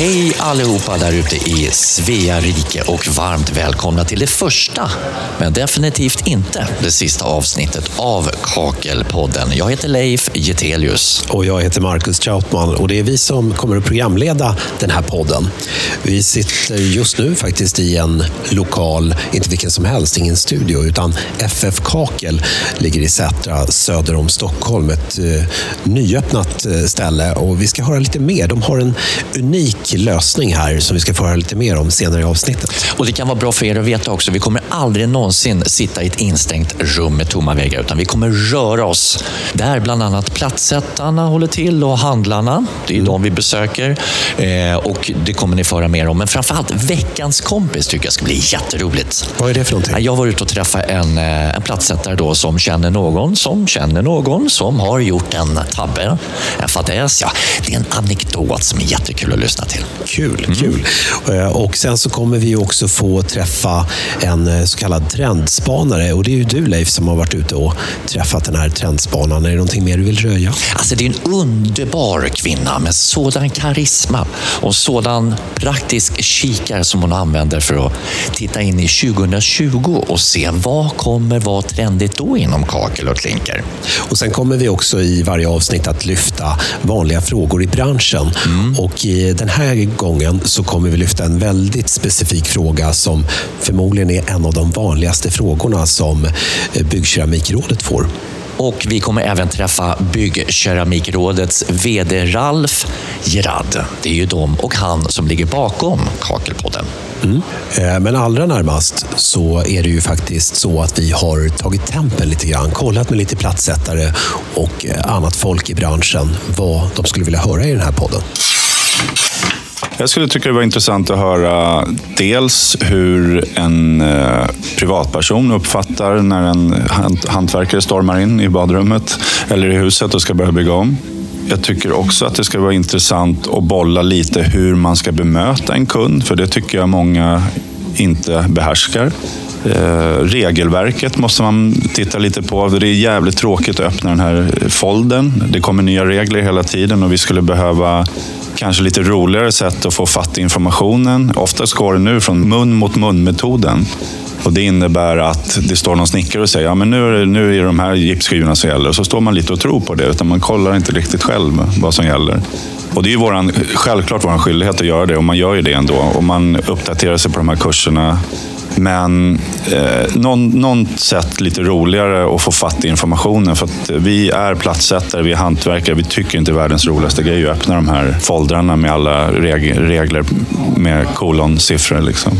Hej allihopa där ute i Svea rike och varmt välkomna till det första, men definitivt inte det sista avsnittet av Kakelpodden. Jag heter Leif Getelius. Och jag heter Marcus Trautman och det är vi som kommer att programleda den här podden. Vi sitter just nu faktiskt i en lokal, inte vilken som helst, ingen studio, utan FF Kakel ligger i Sätra söder om Stockholm. Ett eh, nyöppnat eh, ställe och vi ska höra lite mer. De har en unik lösning här som vi ska få höra lite mer om senare i avsnittet. Och det kan vara bra för er att veta också, vi kommer aldrig någonsin sitta i ett instängt rum med tomma väggar, utan vi kommer röra oss. Där bland annat plattsättarna håller till och handlarna. Det är mm. de vi besöker. Eh, och det kommer ni få höra mer om. Men framförallt veckans kompis tycker jag ska bli jätteroligt. Vad är det för någonting? Jag var ute och träffade en, eh, en plattsättare då som känner någon som känner någon som har gjort en tabbe, en fadäs. Ja, det är en anekdot som är jättekul att lyssna till. Kul, mm. kul. Eh, och sen så kommer vi också få träffa en eh, så kallad trendspanare. Och det är ju du Leif som har varit ute och träffat den här trendspanaren. Är det någonting mer du vill röja? Alltså det är en underbar kvinna med sådan karisma och sådan praktisk kikare som hon använder för att titta in i 2020 och se vad kommer vara trendigt då inom kakel och klinker. Och sen kommer vi också i varje avsnitt att lyfta vanliga frågor i branschen. Mm. Och i den här gången så kommer vi lyfta en väldigt specifik fråga som förmodligen är en av de vanligaste frågorna som eh, Byggkeramikrådet får. Och vi kommer även träffa Byggkeramikrådets VD Ralf Gerard. Det är ju de och han som ligger bakom Kakelpodden. Mm. Eh, men allra närmast så är det ju faktiskt så att vi har tagit tempen lite grann, kollat med lite platssättare och eh, annat folk i branschen vad de skulle vilja höra i den här podden. Jag skulle tycka det var intressant att höra dels hur en eh, privatperson uppfattar när en hantverkare stormar in i badrummet eller i huset och ska börja bygga om. Jag tycker också att det ska vara intressant att bolla lite hur man ska bemöta en kund, för det tycker jag många inte behärskar. Eh, regelverket måste man titta lite på. Det är jävligt tråkigt att öppna den här folden. Det kommer nya regler hela tiden och vi skulle behöva kanske lite roligare sätt att få fatt i informationen. Oftast går det nu från mun mot mun-metoden. Och det innebär att det står någon snickare och säger ja, men nu, är det, nu är det de här gipsskivorna som gäller. Och så står man lite och tror på det, utan man kollar inte riktigt själv vad som gäller. Och det är ju våran, självklart vår skyldighet att göra det och man gör ju det ändå. Och man uppdaterar sig på de här kurserna men eh, någon, någon sätt lite roligare att få fatt i informationen. För att vi är platssättare, vi är hantverkare. Vi tycker inte världens roligaste grej är att öppna de här foldrarna med alla reg regler med kolonsiffror. Liksom.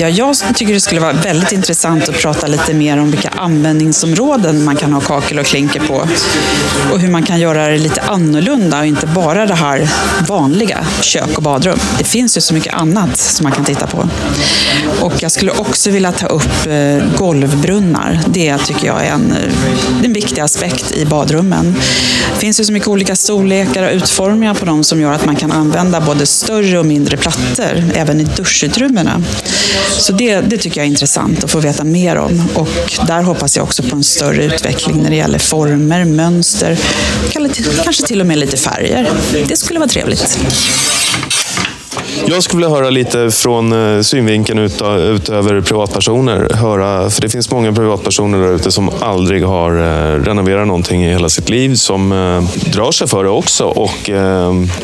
Ja, jag tycker det skulle vara väldigt intressant att prata lite mer om vilka användningsområden man kan ha kakel och klinker på. Och hur man kan göra det lite annorlunda och inte bara det här vanliga, kök och badrum. Det finns ju så mycket annat som man kan titta på. Och jag skulle också vilja ta upp eh, golvbrunnar. Det tycker jag är en, eh, en viktig aspekt i badrummen. Det finns ju så mycket olika storlekar och utformningar på dem som gör att man kan använda både större och mindre plattor, även i duschutrymmena. Så det, det tycker jag är intressant att få veta mer om. Och där hoppas jag också på en större utveckling när det gäller former, mönster, kanske till och med lite färger. Det skulle vara trevligt. Jag skulle vilja höra lite från eh, synvinkeln utöver privatpersoner. Höra, för det finns många privatpersoner där ute som aldrig har eh, renoverat någonting i hela sitt liv, som eh, drar sig för det också. Och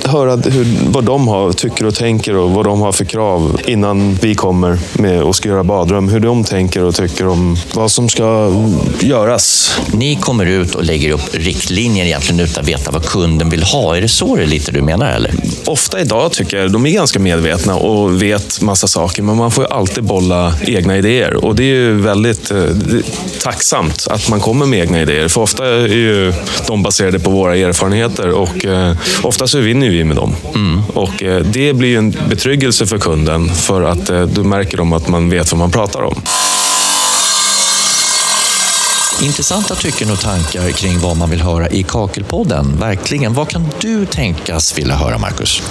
höra hur, vad de har, tycker och tänker och vad de har för krav innan vi kommer med och ska göra badrum. Hur de tänker och tycker om vad som ska göras. Ni kommer ut och lägger upp riktlinjer egentligen utan att veta vad kunden vill ha. Är det så det lite du menar? Eller? Ofta idag tycker jag de är ganska medvetna och vet massa saker, men man får ju alltid bolla egna idéer. Och det är ju väldigt eh, tacksamt att man kommer med egna idéer, för ofta är ju de baserade på våra erfarenheter och eh, ofta så vinner vi med dem. Mm. Och eh, det blir ju en betryggelse för kunden, för att eh, då märker de att man vet vad man pratar om. Intressanta tycken och tankar kring vad man vill höra i Kakelpodden. Verkligen. Vad kan du tänkas vilja höra, Marcus?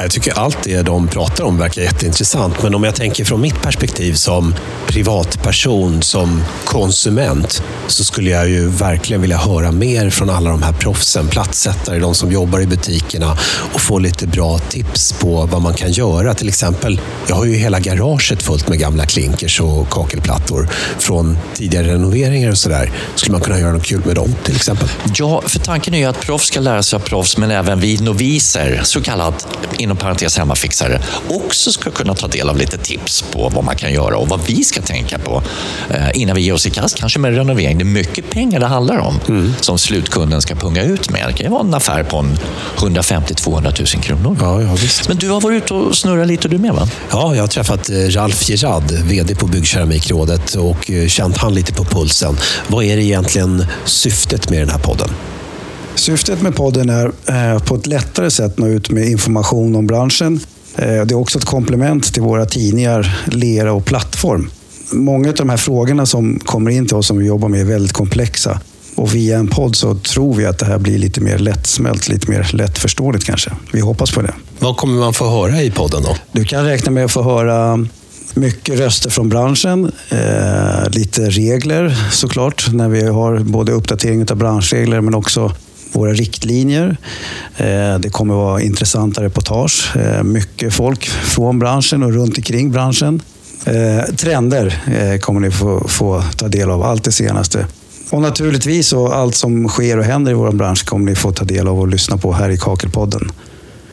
Jag tycker allt det de pratar om verkar jätteintressant. Men om jag tänker från mitt perspektiv som privatperson, som konsument, så skulle jag ju verkligen vilja höra mer från alla de här proffsen, platssättare, de som jobbar i butikerna och få lite bra tips på vad man kan göra. Till exempel, jag har ju hela garaget fullt med gamla klinkers och kakelplattor från tidigare renoveringar och sådär. Skulle man kunna göra något kul med dem till exempel? Ja, för tanken är ju att proffs ska lära sig av proffs, men även vi noviser, så kallat inom parentes hemmafixare, också ska kunna ta del av lite tips på vad man kan göra och vad vi ska tänka på eh, innan vi ger oss i kast, kanske med renovering. Det är mycket pengar det handlar om som slutkunden ska punga ut med. Det kan ju vara en affär på en 150-200 000 kronor. Ja, ja, visst. Men du har varit ute och snurrat lite du med va? Ja, jag har träffat eh, Ralf Gerard, VD på Byggkeramikrådet och eh, känt han lite på pulsen. Vad är det egentligen syftet med den här podden? Syftet med podden är eh, på ett lättare sätt nå ut med information om branschen. Eh, Det är också ett komplement till våra tidningar Lera och Plattform. Många av de här frågorna som kommer in till oss som vi jobbar med är väldigt komplexa. Och via en podd så tror vi att det här blir lite mer lättsmält, lite mer lättförståeligt kanske. Vi hoppas på det. Vad kommer man få höra i podden då? Du kan räkna med att få höra mycket röster från branschen, eh, lite regler såklart, när vi har både uppdatering av branschregler men också våra riktlinjer. Eh, det kommer vara intressanta reportage, eh, mycket folk från branschen och runt omkring branschen. Eh, trender kommer ni få, få ta del av, allt det senaste. Och naturligtvis och allt som sker och händer i vår bransch kommer ni få ta del av och lyssna på här i Kakelpodden.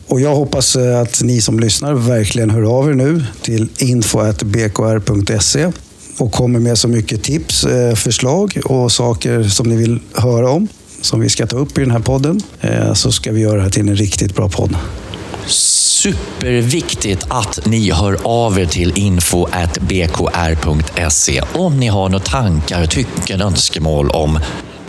Och jag hoppas att ni som lyssnar verkligen hör av er nu till info.bkr.se och kommer med så mycket tips, förslag och saker som ni vill höra om som vi ska ta upp i den här podden. Eh, så ska vi göra det här till en riktigt bra podd. Superviktigt att ni hör av er till info.bkr.se om ni har några tankar, tycken, önskemål om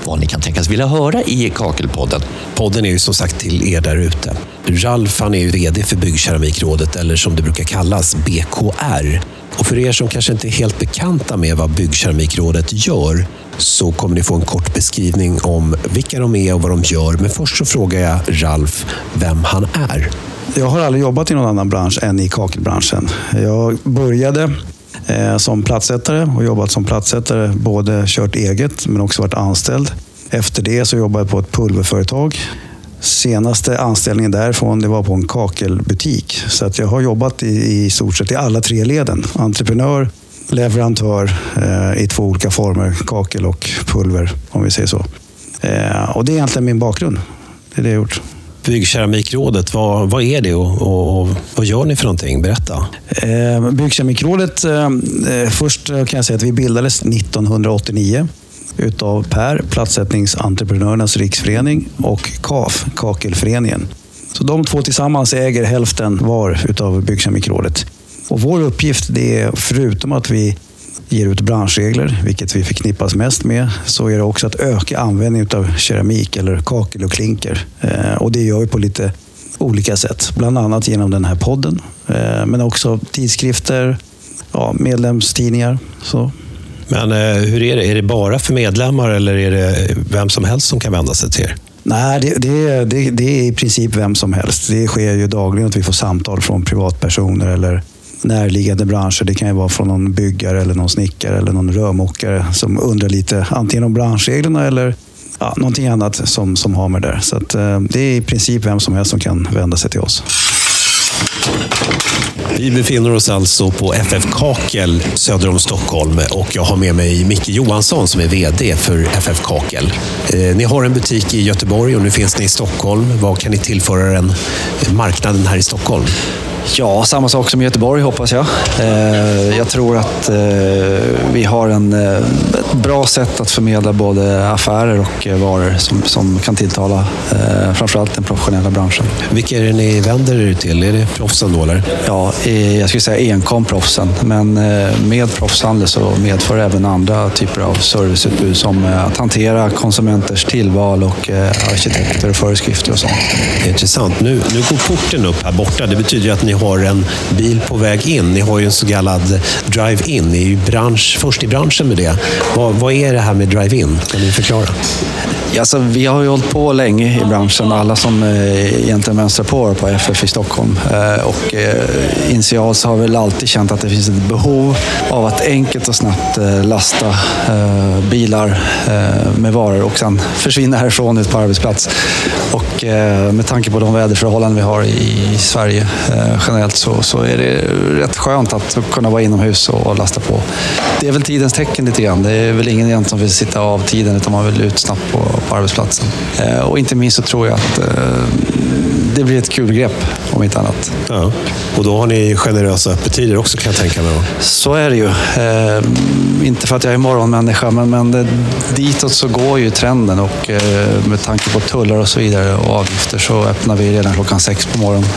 vad ni kan tänkas vilja höra i Kakelpodden. Podden är ju som sagt till er där ute. Ralf han är ju VD för Byggkeramikrådet, eller som det brukar kallas, BKR. Och för er som kanske inte är helt bekanta med vad Byggkeramikrådet gör så kommer ni få en kort beskrivning om vilka de är och vad de gör. Men först så frågar jag Ralf vem han är. Jag har aldrig jobbat i någon annan bransch än i kakelbranschen. Jag började Eh, som plattsättare och jobbat som plattsättare, både kört eget men också varit anställd. Efter det så jobbade jag på ett pulverföretag. Senaste anställningen därifrån det var på en kakelbutik. Så att jag har jobbat i, i stort sett i alla tre leden. Entreprenör, leverantör eh, i två olika former, kakel och pulver om vi säger så. Eh, och det är egentligen min bakgrund. Det är det jag har gjort. Byggkeramikrådet, vad, vad är det och, och, och vad gör ni för någonting? Berätta. Eh, Byggkeramikrådet, eh, eh först kan jag säga att vi bildades 1989 utav Per, Platssättningsentreprenörernas riksförening, och KAF, Kakelföreningen. Så de två tillsammans äger hälften var utav Byggkemikrådet. Och vår uppgift det är, förutom att vi ger ut branschregler, vilket vi förknippas mest med, så är det också att öka användningen av keramik eller kakel och klinker. Eh, och det gör vi på lite olika sätt. Bland annat genom den här podden, eh, men också tidskrifter, ja, medlemstidningar. Så. Men eh, hur är det? Är det bara för medlemmar eller är det vem som helst som kan vända sig till er? Nej, det, det, det, det är i princip vem som helst. Det sker ju dagligen att vi får samtal från privatpersoner eller närliggande branscher. Det kan ju vara från någon byggare eller någon snickare eller någon rörmokare som undrar lite antingen om branschreglerna eller ja, någonting annat som, som har med det där. Så att, eh, det är i princip vem som helst som kan vända sig till oss. Vi befinner oss alltså på FF Kakel söder om Stockholm och jag har med mig Micke Johansson som är VD för FF Kakel. Eh, ni har en butik i Göteborg och nu finns ni i Stockholm. Vad kan ni tillföra den marknaden här i Stockholm? Ja, samma sak som i Göteborg hoppas jag. Eh, Jag tror att eh, vi har en, eh, ett bra sätt att förmedla både affärer och varor som, som kan tilltala framförallt den professionella branschen. Vilka är det ni vänder er till? Är det proffsen då eller? Ja, jag skulle säga enkom proffsen, men med proffshandel så medför även andra typer av serviceutbud som att hantera konsumenters tillval och arkitekter och föreskrifter och sånt. Det är intressant. Nu, nu går porten upp här borta. Det betyder att ni har en bil på väg in. Ni har ju en så kallad drive-in. Ni är ju bransch, först i branschen med det. Vad, vad är det här med drive-in? Kan ni förklara? Alltså, vi har ju hållit på länge i branschen, alla som eh, egentligen mönstrar på på FF i Stockholm. Eh, och eh, initialt så har vi väl alltid känt att det finns ett behov av att enkelt och snabbt eh, lasta eh, bilar eh, med varor och sen försvinna härifrån ut på arbetsplats. Och eh, med tanke på de väderförhållanden vi har i Sverige eh, generellt så, så är det rätt skönt att kunna vara inomhus och, och lasta på. Det är väl tidens tecken lite grann. Det är väl ingen egentligen som vill sitta av tiden utan man vill ut snabbt på, på arbetsplatsen. Eh, och inte minst så tror jag att eh, det blir ett kul grepp om inte annat. Ja. Och då har ni generösa öppettider också kan jag tänka mig. Så är det ju. Eh, inte för att jag är morgonmänniska, men, men det, ditåt så går ju trenden och eh, med tanke på tullar och så vidare och avgifter så öppnar vi redan klockan sex på morgonen.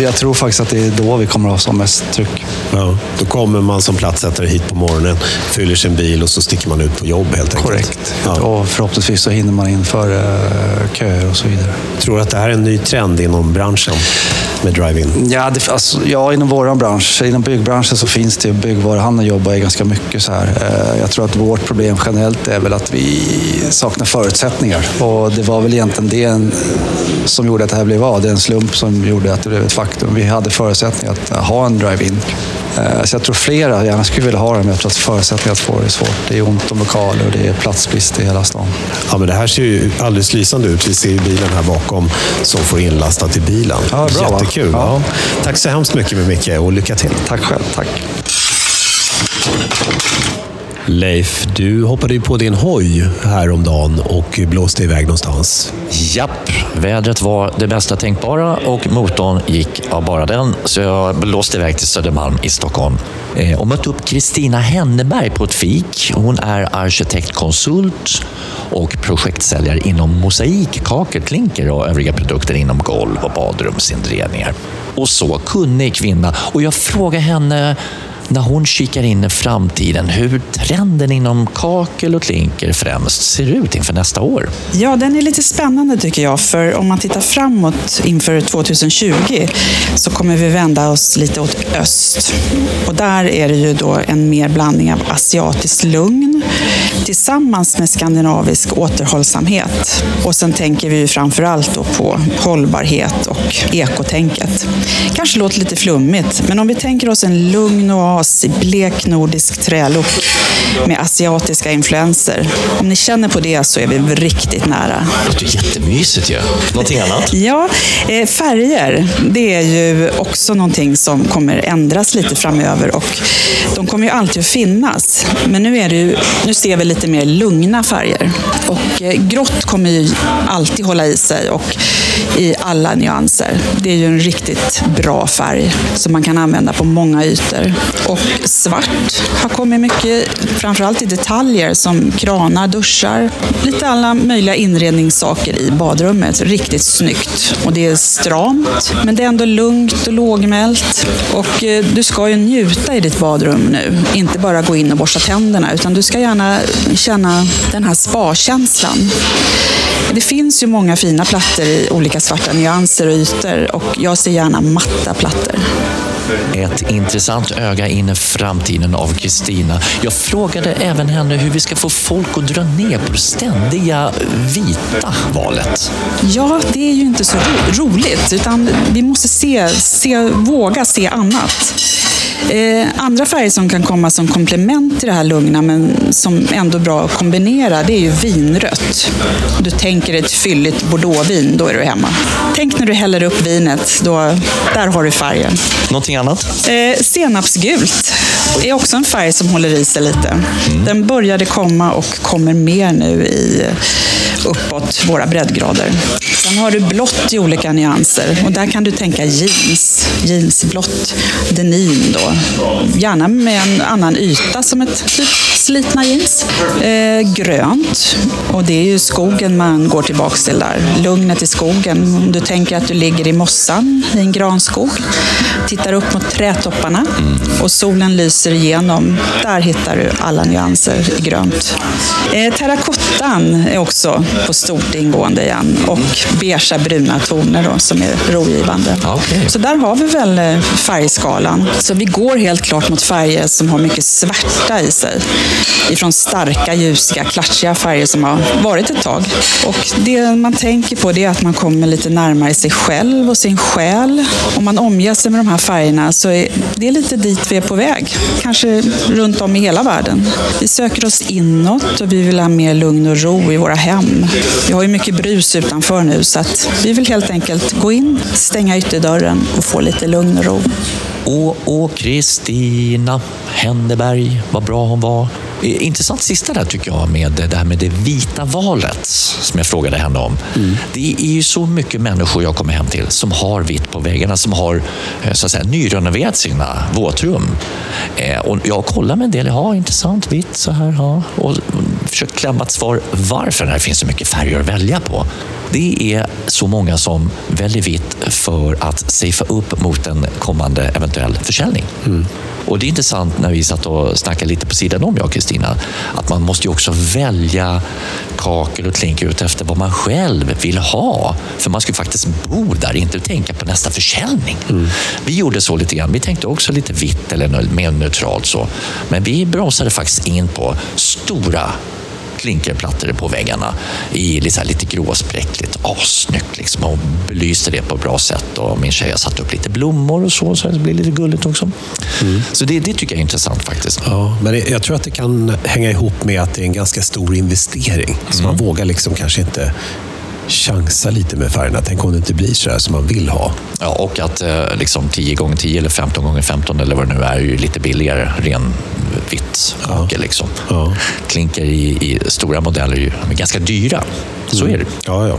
Jag tror faktiskt att det är då vi kommer att ha som mest tryck. Ja. Då kommer man som platsättare hit på morgonen, fyller sin bil och så sticker man ut på jobb helt enkelt. Korrekt. Ja. Och förhoppningsvis så hinner man in före eh, köer och så vidare. Tror du att det här är en ny trend inom branschen med drive-in? Ja, det, alltså, ja, inom vår bransch, inom byggbranschen så finns det byggvaruhandeln jobbar ju ganska mycket så här. Eh, jag tror att vårt problem generellt är väl att vi saknar förutsättningar. Och det var väl egentligen det som gjorde att det här blev av. Det är en slump som gjorde att det blev ett faktum. Vi hade förutsättningar att ha en drive-in. Eh, Så jag tror flera gärna skulle vilja ha det, men jag tror att förutsättningar att få det är svårt. Det är ont om lokaler och det är platsbrist i hela stan. Ja, men det här ser ju alldeles lysande ut. Vi ser ju bilen här bakom som får inlastat i bilen. Ja, bra, va? Jättekul. Ja. Tack så hemskt mycket med Micke och lycka till. Tack själv. Tack. Leif, du hoppade ju på din hoj häromdagen och blåste iväg någonstans. Japp, vädret var det bästa tänkbara och motorn gick av bara den. Så jag blåste iväg till Södermalm i Stockholm eh, och mötte upp Kristina Henneberg på ett fik. Hon är arkitektkonsult och projektsäljare inom mosaik, kakelklinker och övriga produkter inom golv och badrumsinredningar. Och så kunnig kvinna. Och jag frågade henne när hon kikar in i framtiden hur trenden inom kakel och klinker främst ser ut inför nästa år. Ja, den är lite spännande tycker jag. För om man tittar framåt inför 2020 så kommer vi vända oss lite åt öst. Och där är det ju då en mer blandning av asiatiskt lugn tillsammans med skandinavisk återhållsamhet. Och sen tänker vi ju framförallt då på hållbarhet och ekotänket. Kanske låter lite flummigt, men om vi tänker oss en lugn och glas i blek nordisk trälook med asiatiska influenser. Om ni känner på det så är vi riktigt nära. Det låter jättemysigt ju. Någonting annat? Ja, eh, färger, det är ju också någonting som kommer ändras lite framöver och de kommer ju alltid att finnas. Men nu, är det ju, nu ser vi lite mer lugna färger. Och eh, grått kommer ju alltid hålla i sig och i alla nyanser. Det är ju en riktigt bra färg som man kan använda på många ytor. Och svart har kommit mycket, framförallt i detaljer som kranar, duschar, lite alla möjliga inredningssaker i badrummet. Riktigt snyggt. Och det är stramt, men det är ändå lugnt och lågmält. Och eh, du ska ju njuta i ditt badrum nu. Inte bara gå in och borsta tänderna, utan du ska gärna känna den här spa-känslan. Det finns ju många fina plattor i olika svarta nyanser och ytor och jag ser gärna matta plattor. Ett intressant öga in i framtiden av Kristina. Jag frågade även henne hur vi ska få folk att dra ner på det ständiga vita valet. Ja, det är ju inte så ro- roligt, utan vi måste se, se, våga se annat. Eh, andra färger som kan komma som komplement till det här lugna, men som ändå är bra att kombinera, det är ju vinrött. Du tänker ett fylligt bordeauxvin, då är du hemma. Tänk när du häller upp vinet, då, där har du färgen. Någonting annat? Eh, senapsgult är också en färg som håller i sig lite. Den började komma och kommer mer nu i uppåt våra breddgrader. Sen har du blått i olika nyanser och där kan du tänka jeans, jeansblått, denim då. Gärna med en annan yta som ett typ slitna jeans. Eh, grönt, och det är ju skogen man går tillbaka till där. Lugnet i skogen. Om du tänker att du ligger i mossan i en granskog, tittar upp mot trädtopparna och solen lyser igenom. Där hittar du alla nyanser i grönt. Eh, terrakottan är också på stort ingående igen och beigea bruna toner då, som är rogivande. Okej. Så där har vi väl eh, färgskalan. Så vi går helt klart mot färger som har mycket svärta i sig. Ifrån starka, ljusiga, klatschiga färger som har varit ett tag. Och det man tänker på det är att man kommer lite närmare sig själv och sin själ. Om man omger sig med de här färgerna så är det lite dit vi är på väg. Kanske runt om i hela världen. Vi söker oss inåt och vi vill ha mer lugn och ro i våra hem. Vi har ju mycket brus utanför nu så att vi vill helt enkelt gå in, stänga ytterdörren och få lite lugn och ro. Och, och Kristina Henneberg, vad bra hon var. Eh, Intressant sista där tycker jag med det här med det vita valet som jag frågade henne om. Det är ju så mycket människor jag kommer hem till som har vitt på väggarna, som har eh, så att säga, nyrenoverat sina våtrum. Eh, Och jag kollar med en del, ja intressant, vitt så här. Ja. Och försökt klämma ett svar varför det finns så mycket färger att välja på. Det är så många som väljer vitt för att safea upp mot en kommande eventuell försäljning. Och det är intressant när vi satt och snackade lite på sidan om, jag och Kristina, att man måste ju också välja kakel och klinker ut efter vad man själv vill ha. För man ska ju faktiskt bo där, inte tänka på nästa försäljning. Vi gjorde så lite grann. Vi tänkte också lite vitt eller mer neutralt så. Men vi bromsade faktiskt in på stora klinkerplattor på väggarna i här lite gråspräckligt, assnyggt liksom, och belyste det på ett bra sätt. Och min tjej har satt upp lite blommor och så, så det blir lite gulligt också. Så det, det tycker jag är intressant faktiskt. Ja, men jag tror att det kan hänga ihop med att det är en ganska stor investering. Så man vågar liksom kanske inte chansa lite med färgerna. Tänk om det inte blir så här som man vill ha. Ja, och att eh, liksom 10 gånger 10 eller 15 gånger 15 eller vad det nu är, är ju lite billigare ren vitt kakel. Liksom. Ja. Klinker i, i stora modeller är ju ganska dyra. Så är det. Ja, ja.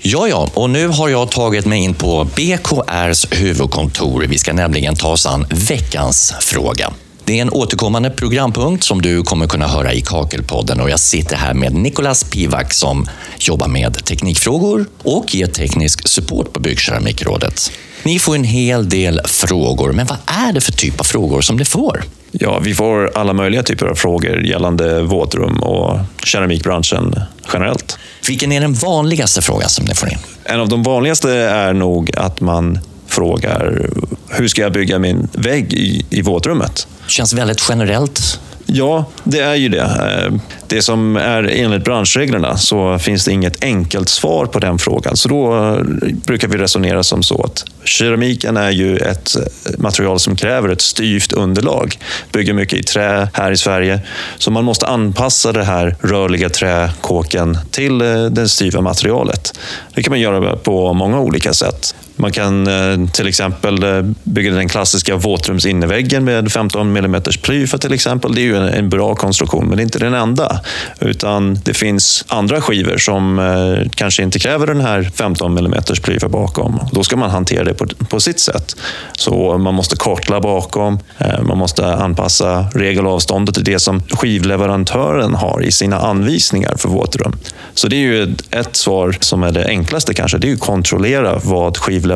Ja, ja, och nu har jag tagit mig in på BKRs huvudkontor. Vi ska nämligen ta oss an veckans fråga. Det är en återkommande programpunkt som du kommer kunna höra i Kakelpodden och jag sitter här med Nicolas Pivak som jobbar med teknikfrågor och ger teknisk support på Byggkeramikrådet. Ni får en hel del frågor, men vad är det för typ av frågor som ni får? Ja, vi får alla möjliga typer av frågor gällande våtrum och keramikbranschen generellt. Vilken är den vanligaste frågan som ni får in? En av de vanligaste är nog att man frågar hur ska jag bygga min vägg i, i våtrummet? Känns väldigt generellt. Ja, det är ju det. Eh, det som är enligt branschreglerna så finns det inget enkelt svar på den frågan. Så då eh, brukar vi resonera som så att keramiken är ju ett eh, material som kräver ett styvt underlag. Bygger mycket i trä här i Sverige. Så man måste anpassa det här rörliga träkåken till det styva materialet. Det kan man göra på många olika sätt. Man kan eh, till exempel eh, bygga den klassiska våtrumsinnerväggen med 15 mm plyfa till exempel. Det är ju en, bra konstruktion, men det är inte den enda. Utan det finns andra skivor som eh, kanske inte kräver den här 15 mm plyfa bakom. Då ska man hantera det på, på sitt sätt. Så man måste kartla bakom, man måste anpassa regelavståndet till det som skivleverantören har i sina anvisningar för våtrum. Så det är ju ett, ett svar som är det enklaste kanske. Det är ju att kontrollera vad skivleverantören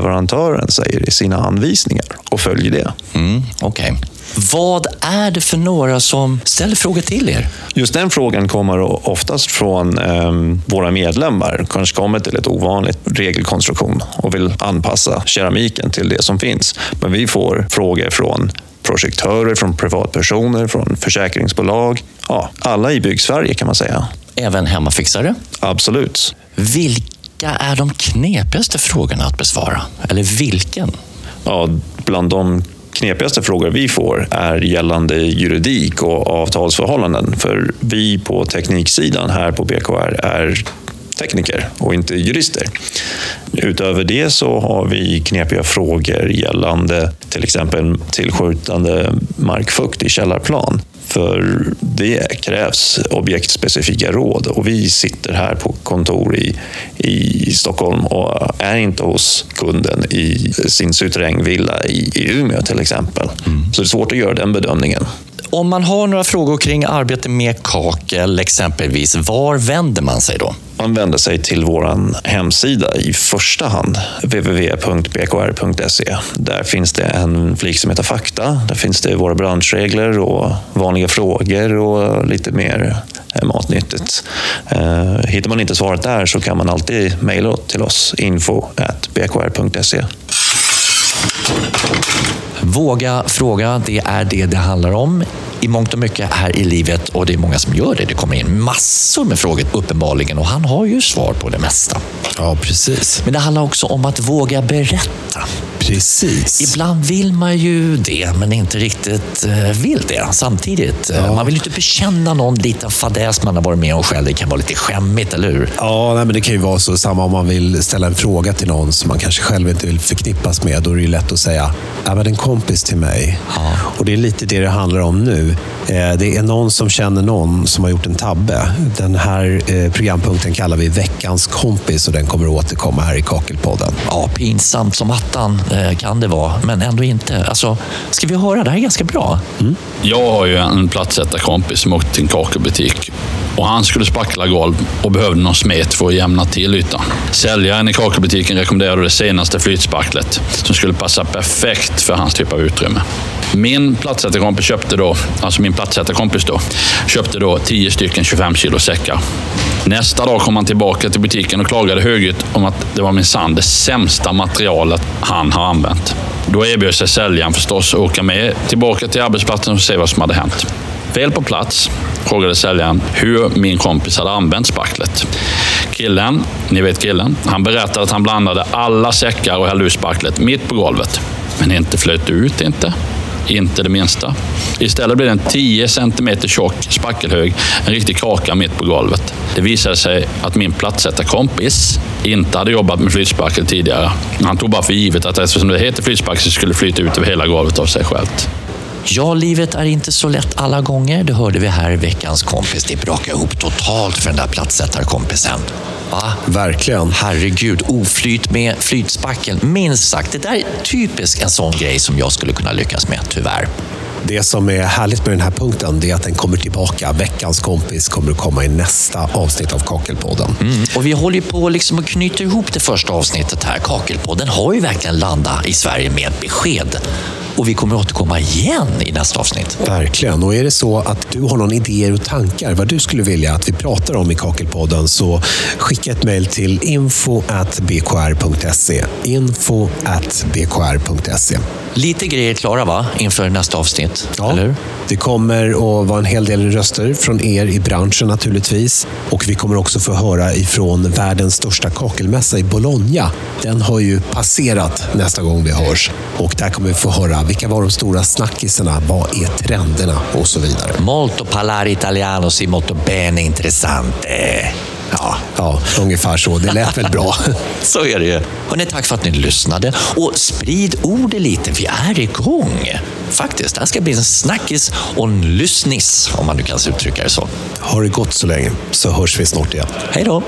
säger i sina anvisningar och följ det. Mm, Okej. Vad är det för några som ställer frågor till er? Just den frågan kommer oftast från eh, våra medlemmar. Kanske kommer till ett ovanligt regelkonstruktion och vill anpassa keramiken till det som finns. Men vi får frågor från projektörer, från privatpersoner, från försäkringsbolag. Ja, alla i Byggsverige kan man säga. Även hemmafixare? Absolut. Vilka vilka är de knepigaste frågorna att besvara? Eller vilken? Ja, bland de knepigaste frågor vi får är gällande juridik och avtalsförhållanden. För vi på tekniksidan här på BKR är tekniker och inte jurister. Utöver det så har vi knepiga frågor gällande till exempel tillskjutande markfukt i källarplan. För det krävs objektspecifika råd och vi sitter här på kontor i, i Stockholm och är inte hos kunden i sin suterrängvilla i, i Umeå till exempel. Så det är svårt att göra den bedömningen. Om man har några frågor kring arbete med kakel exempelvis, var vänder man sig då? Man vänder sig till vår hemsida i första hand, www.bkr.se. Där finns det en flik som heter Fakta. Där finns det våra branschregler och vanliga frågor och lite mer matnyttigt. Eh, hittar man inte svaret där så kan man alltid mejla till oss, info bkr.se. Våga fråga, det är det det handlar om i mångt och mycket här i livet och det är många som gör det. Det kommer in massor med frågor uppenbarligen och han har ju svar på det mesta. Ja, precis. Men det handlar också om att våga berätta. Precis. Ibland vill man ju det, men inte riktigt eh, vill det samtidigt. Eh, Man vill ju inte bekänna någon liten fadäs man har varit med om själv. Det kan vara lite skämmigt, eller hur? Ja, nej, men det kan ju vara så. Samma om man vill ställa en fråga till någon som man kanske själv inte vill förknippas med. Då är det ju lätt att säga, ja, men en kompis till mig. Ja. Och det är lite det det handlar om nu. Eh, Det är någon som känner någon som har gjort en tabbe. Den här eh, programpunkten kallar vi veckans kompis och den kommer att återkomma här i Kakelpodden. Ja, pinsamt som attan eh, kan det vara, men ändå inte. Alltså, ska vi höra? Det här är ganska bra. Jag har ju en platsättarkompis som åkte till en kakelbutik. Och han skulle spackla golv och behövde någon smet för att jämna till ytan. Säljaren i kakelbutiken rekommenderade det senaste flytspacklet som skulle passa perfekt för hans typ av utrymme. Min platsättarkompis köpte då, alltså min platsättarkompis då, köpte då 10 stycken 25 kilo säckar. Nästa dag kom han tillbaka till butiken och klagade högljutt om att det var minsann det sämsta materialet han har använt. Då erbjöd sig säljaren förstås att åka med tillbaka till arbetsplatsen och se vad som hade hänt. Väl på plats frågade säljaren hur min kompis hade använt spacklet. Killen, ni vet killen, han berättade att han blandade alla säckar och hällde ut spacklet mitt på golvet. Men inte flöt ut inte. Inte det minsta. Istället blev det en 10 cm tjock spackelhög, en riktig kaka mitt på golvet. Det visade sig att min kompis inte hade jobbat med flytspackel tidigare. Han tog bara för givet att eftersom det heter flytspackel så skulle det flyta ut över hela golvet av sig självt. Ja, livet är inte så lätt alla gånger. Det hörde vi här i veckans kompis. Det brakade ihop totalt för den där platsättarkompisen. Va? Verkligen. Herregud, oflyt med flytspackeln. Minst sagt, det där är typiskt en sån grej som jag skulle kunna lyckas med, tyvärr. Det som är härligt med den här punkten det är att den kommer tillbaka. Veckans kompis kommer att komma i nästa avsnitt av Kakelpodden. Mm. Och vi håller ju på liksom att knyta ihop det första avsnittet här, Kakelpodden har ju verkligen landat i Sverige med besked. Och vi kommer återkomma igen i nästa avsnitt. Verkligen. Och är det så att du har någon idéer och tankar vad du skulle vilja att vi pratar om i Kakelpodden så skicka ett mejl till info.bkr.se. Info.bkr.se. Lite grejer klara va, inför nästa avsnitt? Ja, Eller det kommer att vara en hel del röster från er i branschen naturligtvis. Och vi kommer också få höra ifrån världens största kakelmässa i Bologna. Den har ju passerat nästa gång vi hörs. Och där kommer vi få höra vilka var de stora snackisarna, vad är trenderna och så vidare. Molto parlare italiano si molto bene interessante. Ja, Ja, ungefär så. Det lät väl bra. så är det ju. Hörrni, tack för att ni lyssnade. Och sprid ordet lite, vi är igång. Faktiskt, det här ska bli en snackis och en lyssnis, om man nu kan uttrycka det så. Ha det gott så länge, så hörs vi snart igen. Hej då!